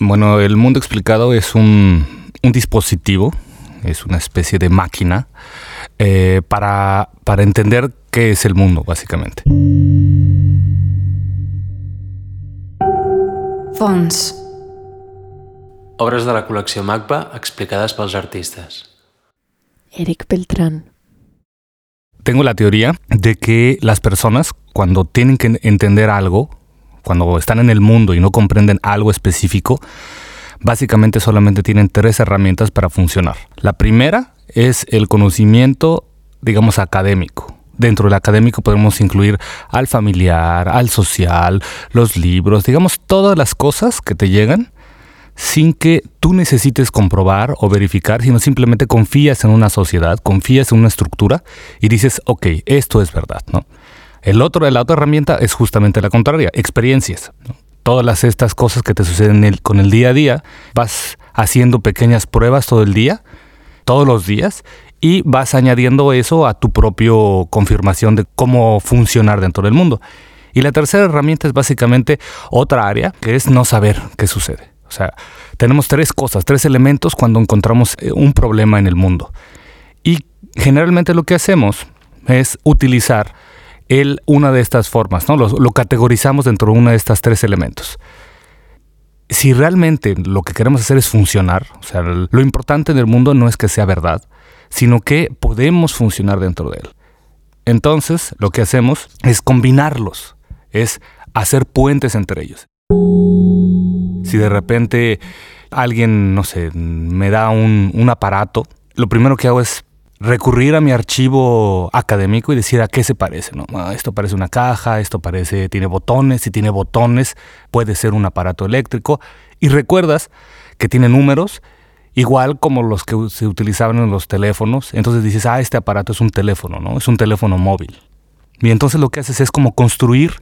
Bueno, el mundo explicado es un, dispositivo, es una especie de máquina eh, para, para entender qué es el mundo, básicamente. Fons. Obras de la col·lecció MACBA explicades pels artistas. Eric Beltrán. Tengo la teoría de que las personas cuando tienen que entender algo, cuando están en el mundo y no comprenden algo específico, básicamente solamente tienen tres herramientas para funcionar. La primera es el conocimiento, digamos, académico. Dentro del académico podemos incluir al familiar, al social, los libros, digamos, todas las cosas que te llegan sin que tú necesites comprobar o verificar, sino simplemente confías en una sociedad, confías en una estructura y dices, ok, esto es verdad, ¿no? El otro, la otra herramienta es justamente la contraria, experiencias. Todas estas cosas que te suceden con el día a día, vas haciendo pequeñas pruebas todo el día, todos los días, y vas añadiendo eso a tu propio confirmación de cómo funcionar dentro del mundo. Y la tercera herramienta es básicamente otra área, que es no saber qué sucede. O sea, tenemos tres cosas, tres elementos cuando encontramos eh, un problema en el mundo. Y generalmente lo que hacemos es utilizar una de estas formas, ¿no? Lo, categorizamos dentro de uno de estos tres elementos. Si realmente lo que queremos hacer es funcionar, o sea, lo importante en el mundo no es que sea verdad, sino que podemos funcionar dentro de él. Entonces, lo que hacemos es combinarlos, es hacer puentes entre ellos. Si de repente alguien, no sé, me da un aparato, lo primero que hago es recurrir a mi archivo académico y decir a qué se parece. ¿no? Ah, esto parece una caja, esto parece, tiene botones, si tiene botones puede ser un aparato eléctrico. Y recuerdas que tiene números igual como los que se utilizaban en los teléfonos. Entonces dices, ah, este aparato es un teléfono, ¿no? Es un teléfono móvil. Y entonces lo que haces es como construir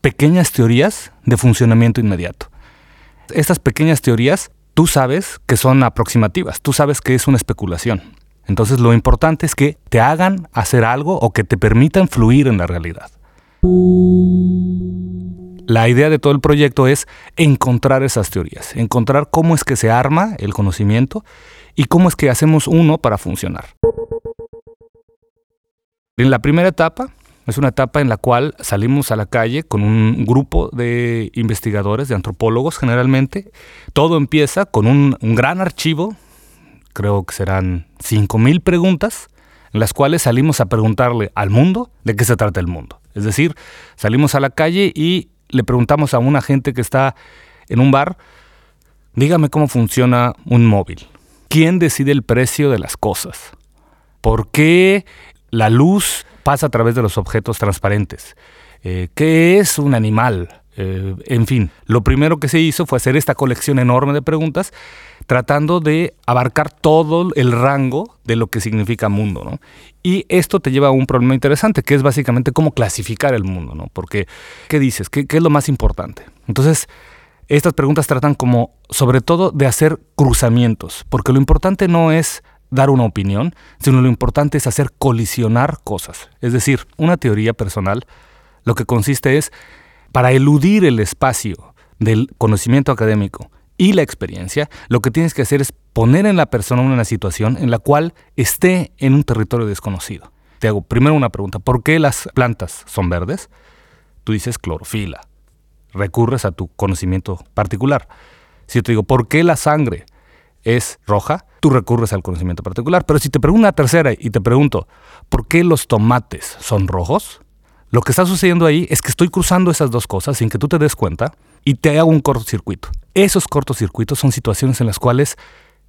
pequeñas teorías de funcionamiento inmediato. Estas pequeñas teorías tú sabes que son aproximativas, tú sabes que es una especulación. Entonces lo importante es que te hagan hacer algo o que te permitan fluir en la realidad. La idea de todo el proyecto es encontrar esas teorías, encontrar cómo es que se arma el conocimiento y cómo es que hacemos uno para funcionar. En la primera etapa es una etapa en la cual salimos a la calle con un grupo de investigadores, de antropólogos generalmente. Todo empieza con un, gran archivo creo que serán 5.000 preguntas en las cuales salimos a preguntarle al mundo de qué se trata el mundo. Es decir, salimos a la calle y le preguntamos a una gente que está en un bar, dígame cómo funciona un móvil. ¿Quién decide el precio de las cosas? ¿Por qué la luz pasa a través de los objetos transparentes? Eh, ¿Qué es un animal? Eh, en fin, lo primero que se hizo fue hacer esta colección enorme de preguntas tratando de abarcar todo el rango de lo que significa mundo, ¿no? Y esto te lleva a un problema interesante, que es básicamente cómo clasificar el mundo, ¿no? Porque, ¿qué dices? ¿Qué, es lo más importante? Entonces, estas preguntas tratan como, sobre todo, de hacer cruzamientos, porque lo importante no es dar una opinión, sino lo importante es hacer colisionar cosas. Es decir, una teoría personal lo que consiste es, para eludir el espacio del conocimiento académico y la experiencia, lo que tienes que hacer es poner en la persona una situación en la cual esté en un territorio desconocido. Te hago primero una pregunta, ¿por qué las plantas son verdes? Tú dices clorofila, recurres a tu conocimiento particular. Si yo te digo, ¿por qué la sangre es roja? Tú recurres al conocimiento particular. Pero si te pregunto una tercera y te pregunto, ¿por qué los tomates son rojos? Lo que está sucediendo ahí es que estoy cruzando esas dos cosas sin que tú te des cuenta y te hago un cortocircuito. Esos cortocircuitos son situaciones en las cuales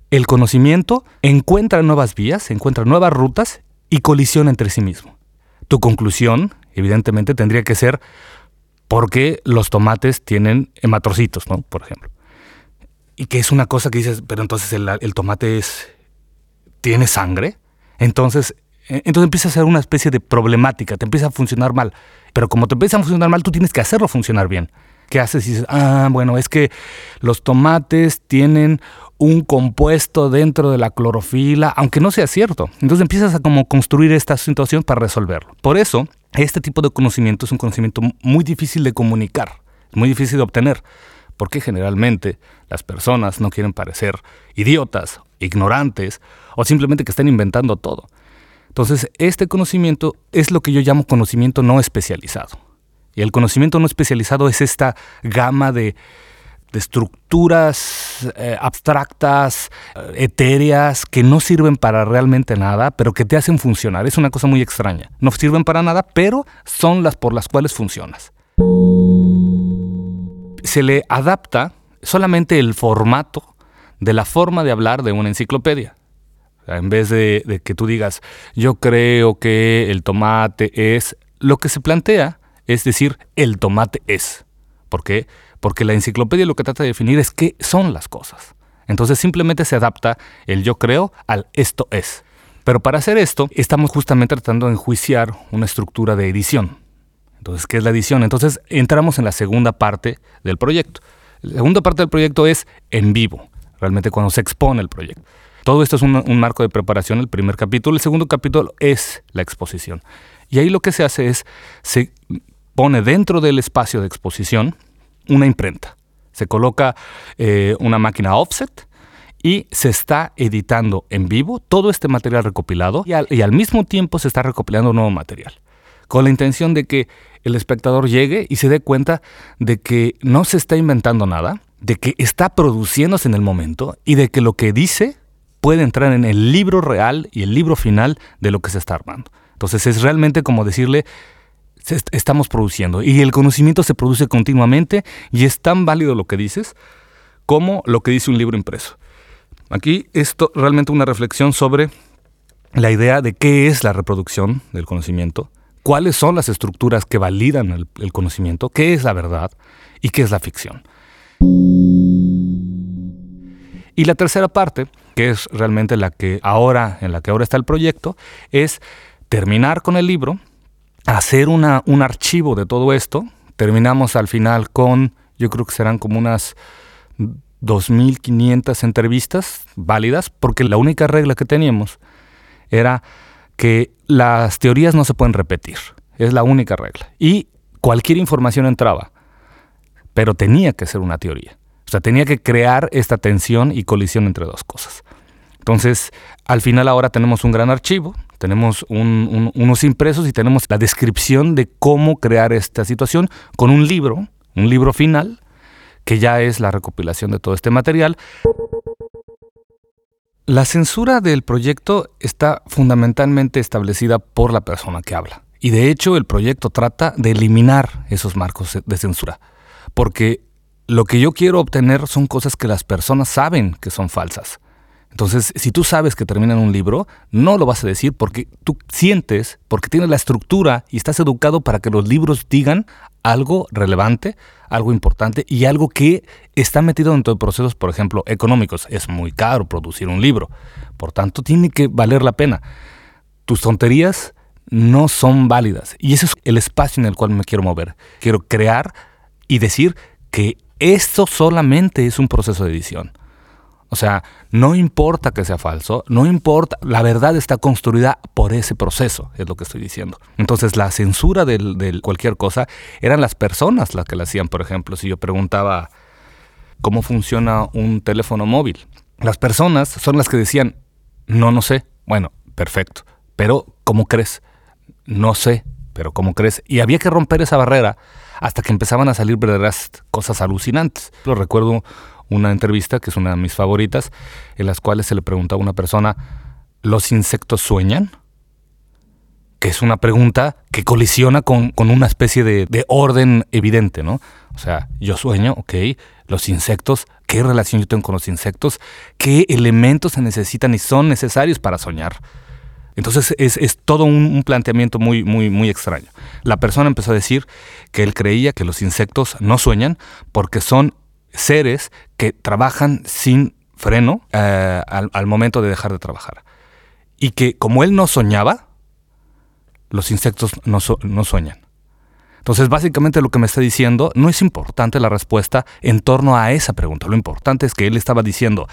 el conocimiento encuentra nuevas vías, encuentra nuevas rutas y colisiona entre sí mismo. Tu conclusión, evidentemente, tendría que ser por qué los tomates tienen hematrocitos, ¿no? Por ejemplo. Y que es una cosa que dices, pero entonces el, el tomate es, tiene sangre. Entonces entonces empieza a ser una especie de problemática, te empieza a funcionar mal. Pero como te empieza a funcionar mal, tú tienes que hacerlo funcionar bien. ¿Qué haces? Y dices, ah, bueno, es que los tomates tienen un compuesto dentro de la clorofila, aunque no sea cierto. Entonces empiezas a como construir esta situación para resolverlo. Por eso, este tipo de conocimiento es un conocimiento muy difícil de comunicar, muy difícil de obtener, porque generalmente las personas no quieren parecer idiotas, ignorantes o simplemente que estén inventando todo. Entonces, este conocimiento es lo que yo llamo conocimiento no especializado. Y el conocimiento no especializado es esta gama de, estructuras eh, abstractas, eh, etéreas, que no sirven para realmente nada, pero que te hacen funcionar. Es una cosa muy extraña. No sirven para nada, pero son las por las cuales funcionas. Se le adapta solamente el formato de la forma de hablar de una enciclopedia. En vez de, que tú digas, yo creo que el tomate es, lo que se plantea es decir, el tomate es. ¿Por qué? Porque la enciclopedia lo que trata de definir es qué son las cosas. Entonces simplemente se adapta el yo creo al esto es. Pero para hacer esto, estamos justamente tratando de enjuiciar una estructura de edición. Entonces, ¿qué es la edición? Entonces entramos en la segunda parte del proyecto. La segunda parte del proyecto es en vivo, realmente cuando se expone el proyecto. Todo esto es un, marco de preparación, el primer capítulo. El segundo capítulo es la exposición. Y ahí lo que se hace es, se pone dentro del espacio de exposición una imprenta. Se coloca eh, una máquina offset y se está editando en vivo todo este material recopilado y al, mismo tiempo se está recopilando nuevo material. Con la intención de que el espectador llegue y se dé cuenta de que no se está inventando nada, de que está produciéndose en el momento y de que lo que dice puede entrar en el libro real y el libro final de lo que se está armando. Entonces es realmente como decirle, estamos produciendo y el conocimiento se produce continuamente y es tan válido lo que dices como lo que dice un libro impreso. Aquí esto realmente una reflexión sobre la idea de qué es la reproducción del conocimiento, cuáles son las estructuras que validan el, el conocimiento, qué es la verdad y qué es la ficción. Y la tercera parte, que es realmente la que ahora, en la que ahora está el proyecto, es terminar con el libro, hacer una, un archivo de todo esto. Terminamos al final con, yo creo que serán como unas 2.500 entrevistas válidas, porque la única regla que teníamos era que las teorías no se pueden repetir. Es la única regla. Y cualquier información entraba, pero tenía que ser una teoría. O sea, tenía que crear esta tensión y colisión entre dos cosas. Entonces, al final ahora tenemos un gran archivo, tenemos unos impresos y tenemos la descripción de cómo crear esta situación con un libro, un libro final, que ya es la recopilación de todo este material. La censura del proyecto está fundamentalmente establecida por la persona que habla. Y de hecho el proyecto trata de eliminar esos marcos de censura. Porque lo que yo quiero obtener son cosas que las personas saben que son falsas. Entonces, si tú sabes que termina en un libro, no lo vas a decir porque tú sientes, porque tienes la estructura y estás educado para que los libros digan algo relevante, algo importante y algo que está metido dentro de procesos, por ejemplo, económicos. Es muy caro producir un libro, por tanto, tiene que valer la pena. Tus tonterías no son válidas y ese es el espacio en el cual me quiero mover. Quiero crear y decir que esto solamente es un proceso de edición. O sea, no importa que sea falso, no importa, la verdad está construida por ese proceso, es lo que estoy diciendo. Entonces, la censura de cualquier cosa eran las personas las que la hacían. Por ejemplo, si yo preguntaba cómo funciona un teléfono móvil, las personas son las que decían, no, no sé. Bueno, perfecto. Pero, ¿cómo crees? No sé, pero ¿cómo crees? Y había que romper esa barrera hasta que empezaban a salir verdaderas cosas alucinantes. Lo recuerdo una entrevista, que es una de mis favoritas, en las cuales se le pregunta a una persona, ¿los insectos sueñan? Que es una pregunta que colisiona con, una especie de, de, orden evidente, ¿no? O sea, yo sueño, ok, los insectos, ¿qué relación yo tengo con los insectos? ¿Qué elementos se necesitan y son necesarios para soñar? Entonces es, todo un, planteamiento muy, muy, muy extraño. La persona empezó a decir que él creía que los insectos no sueñan porque son seres que trabajan sin freno eh, al, momento de dejar de trabajar. Y que como él no soñaba, los insectos no, no sueñan. Entonces, básicamente lo que me está diciendo, no es importante la respuesta en torno a esa pregunta. Lo importante es que él estaba diciendo,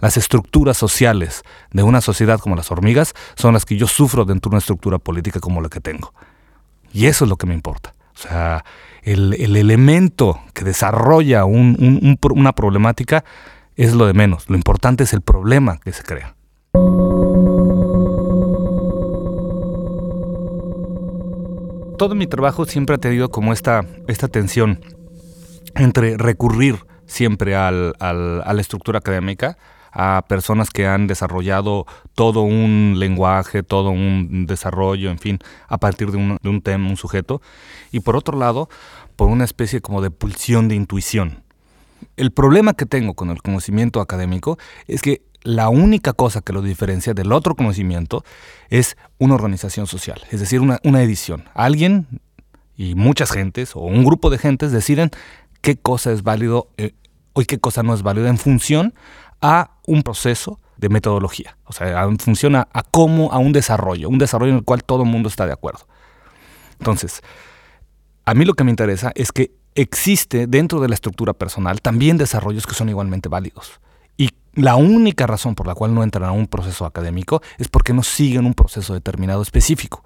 las estructuras sociales de una sociedad como las hormigas son las que yo sufro dentro de una estructura política como la que tengo. Y eso es lo que me importa. O sea, el, elemento que desarrolla una problemática es lo de menos. Lo importante es el problema que se crea. Todo mi trabajo siempre ha tenido como esta, esta tensión entre recurrir siempre a la estructura académica, a personas que han desarrollado todo un lenguaje, todo un desarrollo, en fin, a partir de un, tema, un sujeto, y por otro lado, por una especie como de pulsión de intuición. El problema que tengo con el conocimiento académico es que la única cosa que lo diferencia del otro conocimiento es una organización social, es decir, una, edición. Alguien y muchas gentes o un grupo de gentes deciden qué cosa es válido eh, o qué cosa no es válida en función a un proceso de metodología, o sea, en función a, a cómo, a un desarrollo, un desarrollo en el cual todo el mundo está de acuerdo. Entonces, a mí lo que me interesa es que existe dentro de la estructura personal también desarrollos que son igualmente válidos. Y la única razón por la cual no entran a un proceso académico es porque no siguen un proceso determinado específico.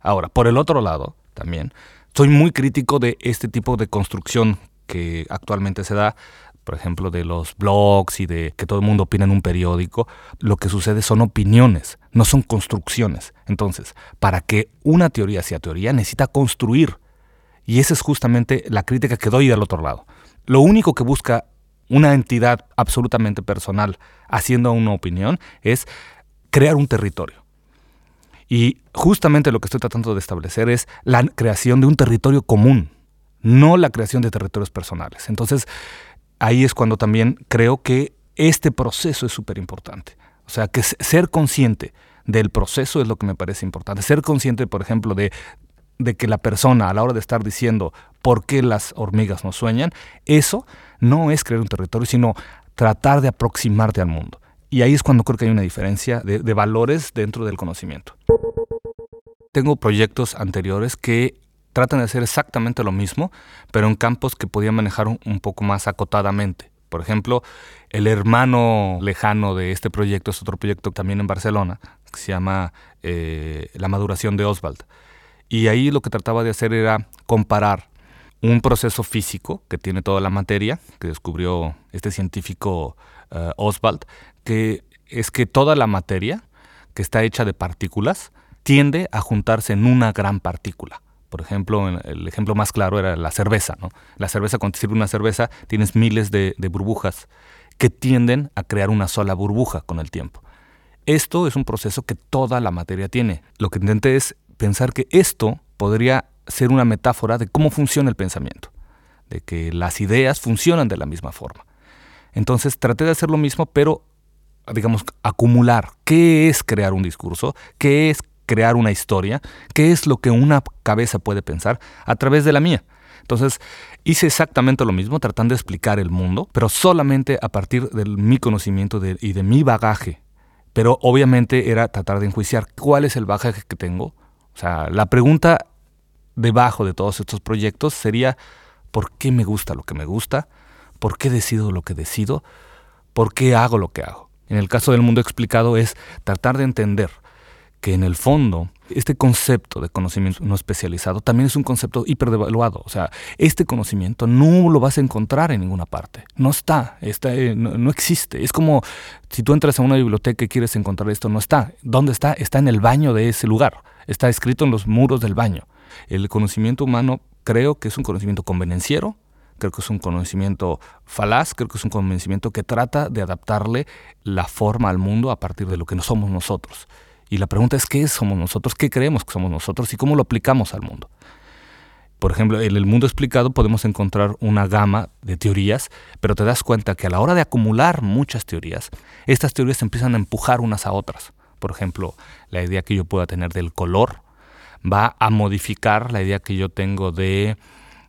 Ahora, por el otro lado, también, soy muy crítico de este tipo de construcción que actualmente se da, por ejemplo, de los blogs y de que todo el mundo opina en un periódico, lo que sucede son opiniones, no son construcciones. Entonces, para que una teoría sea teoría, necesita construir. Y esa es justamente la crítica que doy del otro lado. Lo único que busca una entidad absolutamente personal haciendo una opinión es crear un territorio. Y justamente lo que estoy tratando de establecer es la creación de un territorio común, no la creación de territorios personales. Entonces, ahí es cuando también creo que este proceso es súper importante. O sea, que ser consciente del proceso es lo que me parece importante. Ser consciente, por ejemplo, de, que la persona a la hora de estar diciendo por qué las hormigas no sueñan, eso no es crear un territorio, sino tratar de aproximarte al mundo. Y ahí es cuando creo que hay una diferencia de valores dentro del conocimiento. Tengo proyectos anteriores que tratan de hacer exactamente lo mismo, pero en campos que podía manejar un, poco más acotadamente. Por ejemplo, el hermano lejano de este proyecto es otro proyecto también en Barcelona, que se llama eh, La maduración de Oswald. Y ahí lo que trataba de hacer era comparar un proceso físico que tiene toda la materia, que descubrió este científico eh, Oswald, que es que toda la materia, que está hecha de partículas, tiende a juntarse en una gran partícula. Por ejemplo, el ejemplo más claro era la cerveza. ¿no? La cerveza, cuando te sirve una cerveza, tienes miles de, de burbujas que tienden a crear una sola burbuja con el tiempo. Esto es un proceso que toda la materia tiene. Lo que intenté es pensar que esto podría ser una metáfora de cómo funciona el pensamiento, de que las ideas funcionan de la misma forma. Entonces traté de hacer lo mismo, pero digamos, acumular qué es crear un discurso, qué es crear una historia, qué es lo que una cabeza puede pensar a través de la mía. Entonces hice exactamente lo mismo, tratando de explicar el mundo, pero solamente a partir de mi conocimiento y de mi bagaje. Pero obviamente era tratar de enjuiciar cuál es el bagaje que tengo. O sea, la pregunta debajo de todos estos proyectos sería, ¿por qué me gusta lo que me gusta? ¿Por qué decido lo que decido? ¿Por qué hago lo que hago? En el caso del mundo explicado es tratar de entender que en el fondo este concepto de conocimiento no especializado también es un concepto hiperdevaluado. O sea, este conocimiento no lo vas a encontrar en ninguna parte. No está, está eh, no, existe. Es como si tú entras a una biblioteca y quieres encontrar esto, no está. ¿Dónde está? Está en el baño de ese lugar. Está escrito en los muros del baño. El conocimiento humano creo que es un conocimiento convenenciero, creo que es un conocimiento falaz, creo que es un conocimiento que trata de adaptarle la forma al mundo a partir de lo que no somos nosotros. Y la pregunta es qué somos nosotros, qué creemos que somos nosotros y cómo lo aplicamos al mundo. Por ejemplo, en el mundo explicado podemos encontrar una gama de teorías, pero te das cuenta que a la hora de acumular muchas teorías, estas teorías empiezan a empujar unas a otras. Por ejemplo, la idea que yo pueda tener del color va a modificar la idea que yo tengo de,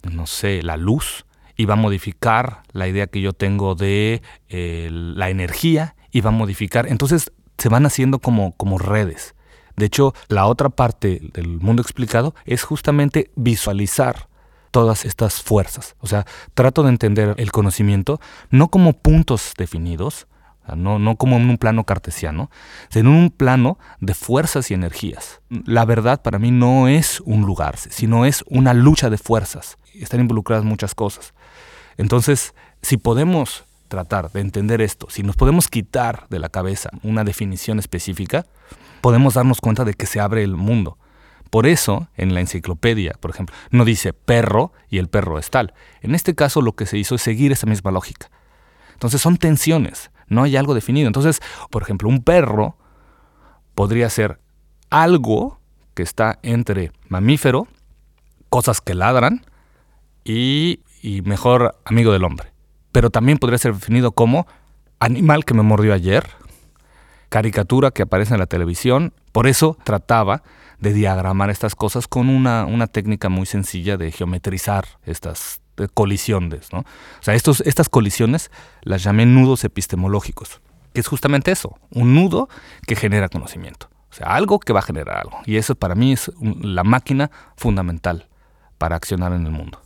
no sé, la luz, y va a modificar la idea que yo tengo de eh, la energía, y va a modificar. Entonces se van haciendo como, como redes. De hecho, la otra parte del mundo explicado es justamente visualizar todas estas fuerzas. O sea, trato de entender el conocimiento no como puntos definidos, no, no como en un plano cartesiano, sino en un plano de fuerzas y energías. La verdad para mí no es un lugar, sino es una lucha de fuerzas. Están involucradas muchas cosas. Entonces, si podemos tratar de entender esto, si nos podemos quitar de la cabeza una definición específica, podemos darnos cuenta de que se abre el mundo. Por eso, en la enciclopedia, por ejemplo, no dice perro y el perro es tal. En este caso lo que se hizo es seguir esa misma lógica. Entonces son tensiones, no hay algo definido. Entonces, por ejemplo, un perro podría ser algo que está entre mamífero, cosas que ladran, y, y mejor amigo del hombre. Pero también podría ser definido como animal que me mordió ayer, caricatura que aparece en la televisión. Por eso trataba de diagramar estas cosas con una, una técnica muy sencilla de geometrizar estas colisiones. ¿no? O sea, estos, estas colisiones las llamé nudos epistemológicos, que es justamente eso, un nudo que genera conocimiento. O sea, algo que va a generar algo. Y eso para mí es la máquina fundamental para accionar en el mundo.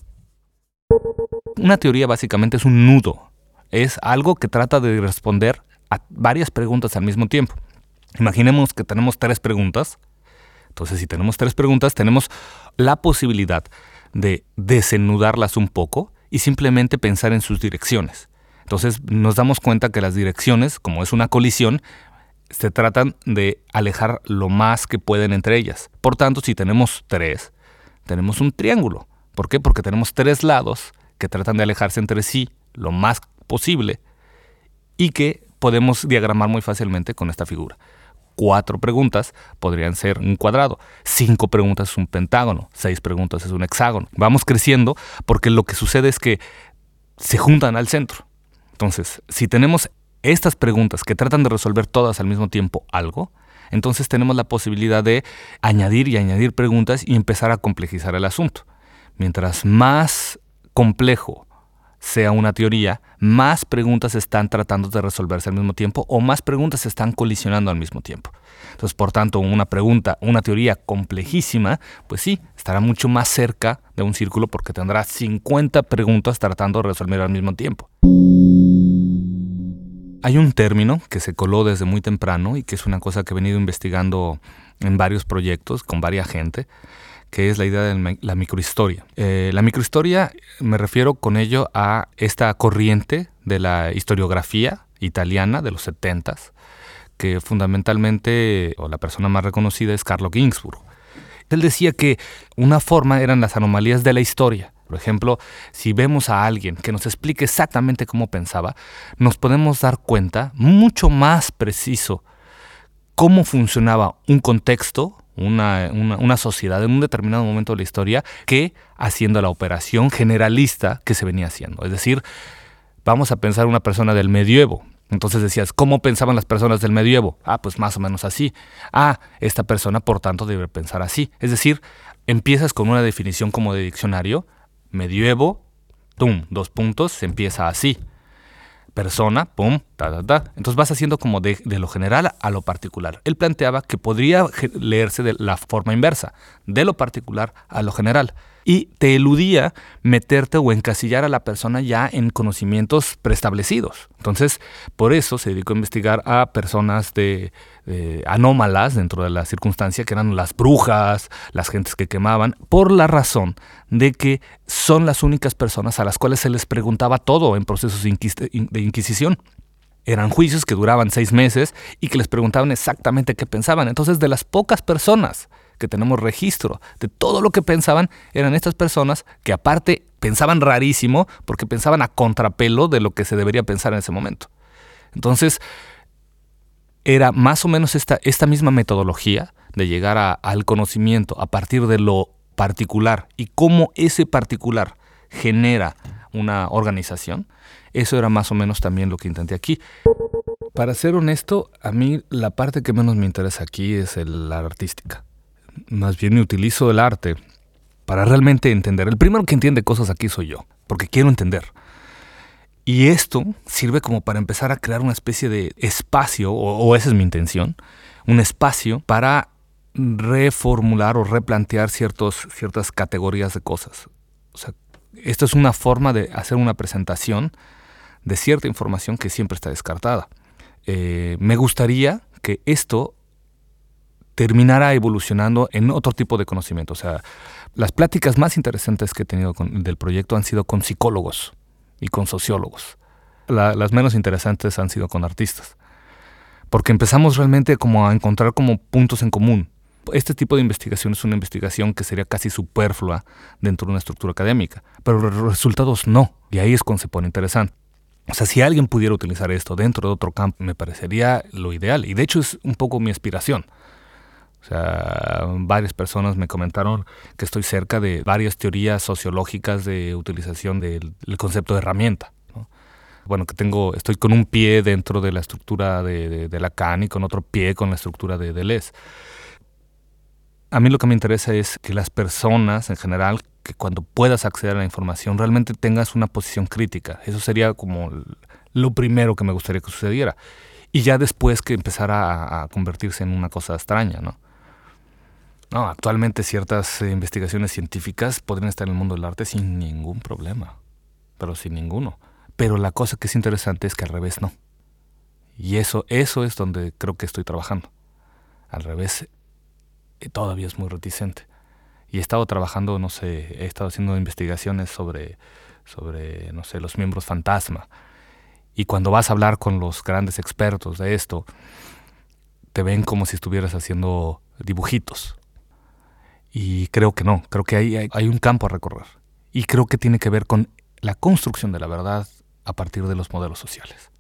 Una teoría básicamente es un nudo, es algo que trata de responder a varias preguntas al mismo tiempo. Imaginemos que tenemos tres preguntas. Entonces, si tenemos tres preguntas, tenemos la posibilidad de desenudarlas un poco y simplemente pensar en sus direcciones. Entonces, nos damos cuenta que las direcciones, como es una colisión, se tratan de alejar lo más que pueden entre ellas. Por tanto, si tenemos tres, tenemos un triángulo. ¿Por qué? Porque tenemos tres lados que tratan de alejarse entre sí lo más posible y que podemos diagramar muy fácilmente con esta figura. Cuatro preguntas podrían ser un cuadrado, cinco preguntas es un pentágono, seis preguntas es un hexágono. Vamos creciendo porque lo que sucede es que se juntan al centro. Entonces, si tenemos estas preguntas que tratan de resolver todas al mismo tiempo algo, entonces tenemos la posibilidad de añadir y añadir preguntas y empezar a complejizar el asunto. Mientras más complejo sea una teoría, más preguntas están tratando de resolverse al mismo tiempo o más preguntas están colisionando al mismo tiempo. Entonces, por tanto, una pregunta, una teoría complejísima, pues sí, estará mucho más cerca de un círculo porque tendrá 50 preguntas tratando de resolver al mismo tiempo. Hay un término que se coló desde muy temprano y que es una cosa que he venido investigando en varios proyectos con varias gente, que es la idea de la microhistoria. Eh, la microhistoria me refiero con ello a esta corriente de la historiografía italiana de los 70 que fundamentalmente, o la persona más reconocida es Carlo Ginzburg. Él decía que una forma eran las anomalías de la historia. Por ejemplo, si vemos a alguien que nos explique exactamente cómo pensaba, nos podemos dar cuenta mucho más preciso cómo funcionaba un contexto una, sociedad en un determinado momento de la historia que haciendo la operación generalista que se venía haciendo. Es decir, vamos a pensar una persona del medievo. Entonces decías, ¿cómo pensaban las personas del medievo? Ah, pues más o menos así. Ah, esta persona por tanto debe pensar así. Es decir, empiezas con una definición como de diccionario, medievo, tum, dos puntos, se empieza así persona, pum, ta, ta, ta. Entonces vas haciendo como de, de, lo general a lo particular. Él planteaba que podría leerse de la forma inversa, de lo particular a lo general y te eludía meterte o encasillar a la persona ya en conocimientos preestablecidos. Entonces, por eso se dedicó a investigar a personas de, anómalas dentro de la circunstancia, que eran las brujas, las gentes que quemaban, por la razón de que son las únicas personas a las cuales se les preguntaba todo en procesos de inquisición eran juicios que duraban seis meses y que les preguntaban exactamente qué pensaban. Entonces, de las pocas personas que tenemos registro de todo lo que pensaban, eran estas personas que aparte pensaban rarísimo porque pensaban a contrapelo de lo que se debería pensar en ese momento. Entonces, era más o menos esta, esta misma metodología de llegar al conocimiento a partir de lo particular y cómo ese particular genera una organización, eso era más o menos también lo que intenté aquí. Para ser honesto, a mí la parte que menos me interesa aquí es la artística más bien utilizo el arte para realmente entender. El primero que entiende cosas aquí soy yo, porque quiero entender. Y esto sirve como para empezar a crear una especie de espacio, o, esa es mi intención, un espacio para reformular o replantear ciertas categorías de cosas. Esto es una forma de hacer una presentación de cierta información que siempre está descartada. eh, me gustaría que esto terminara evolucionando en otro tipo de conocimiento. O sea, las pláticas más interesantes que he tenido con, del proyecto han sido con psicólogos y con sociólogos. las menos interesantes han sido con artistas. Porque empezamos realmente como a encontrar como puntos en común. Este tipo de investigación es una investigación que sería casi superflua dentro de una estructura académica, pero los resultados no, y ahí es cuando se pone interesante. O sea, si alguien pudiera utilizar esto dentro de otro campo, me parecería lo ideal, y de hecho es un poco mi aspiración. O sea, varias personas me comentaron que estoy cerca de varias teorías sociológicas de utilización del, concepto de herramienta. Bueno, que tengo, estoy con un pie dentro de la estructura de, de, Lacan y con otro pie con la estructura de Deleuze. A mí lo que me interesa es que las personas en general, que cuando puedas acceder a la información, realmente tengas una posición crítica. Eso sería como lo primero que me gustaría que sucediera. Y ya después que empezara a, convertirse en una cosa extraña, ¿no? No, actualmente ciertas eh, investigaciones científicas podrían estar en el mundo del arte sin ningún problema, pero sin ninguno. Pero la cosa que es interesante es que al revés no. Y eso, eso es donde creo que estoy trabajando. Al revés, eh, todavía es muy reticente. Y he estado trabajando, no sé, he estado haciendo investigaciones sobre, sobre, no sé, los miembros fantasma. Y cuando vas a hablar con los grandes expertos de esto, te ven como si estuvieras haciendo dibujitos. Y creo que no, creo que hay, hay, un campo a recorrer. Y creo que tiene que ver con la construcción de la verdad a partir de los modelos sociales.